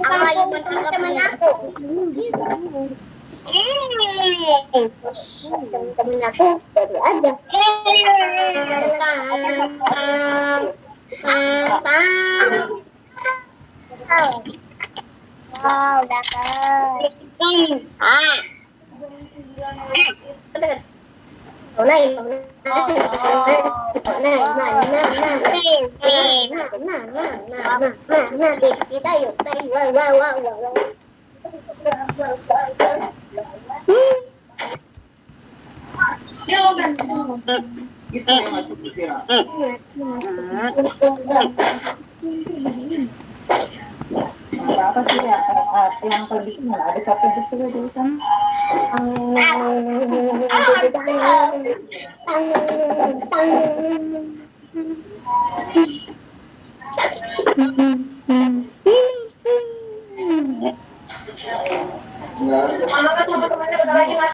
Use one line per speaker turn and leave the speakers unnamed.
sama ibu teman-teman Oh, udah Oh, này
apa sih ya yang ada satu di sana
Enggak. Mana kan teman-temannya bentar lagi mati.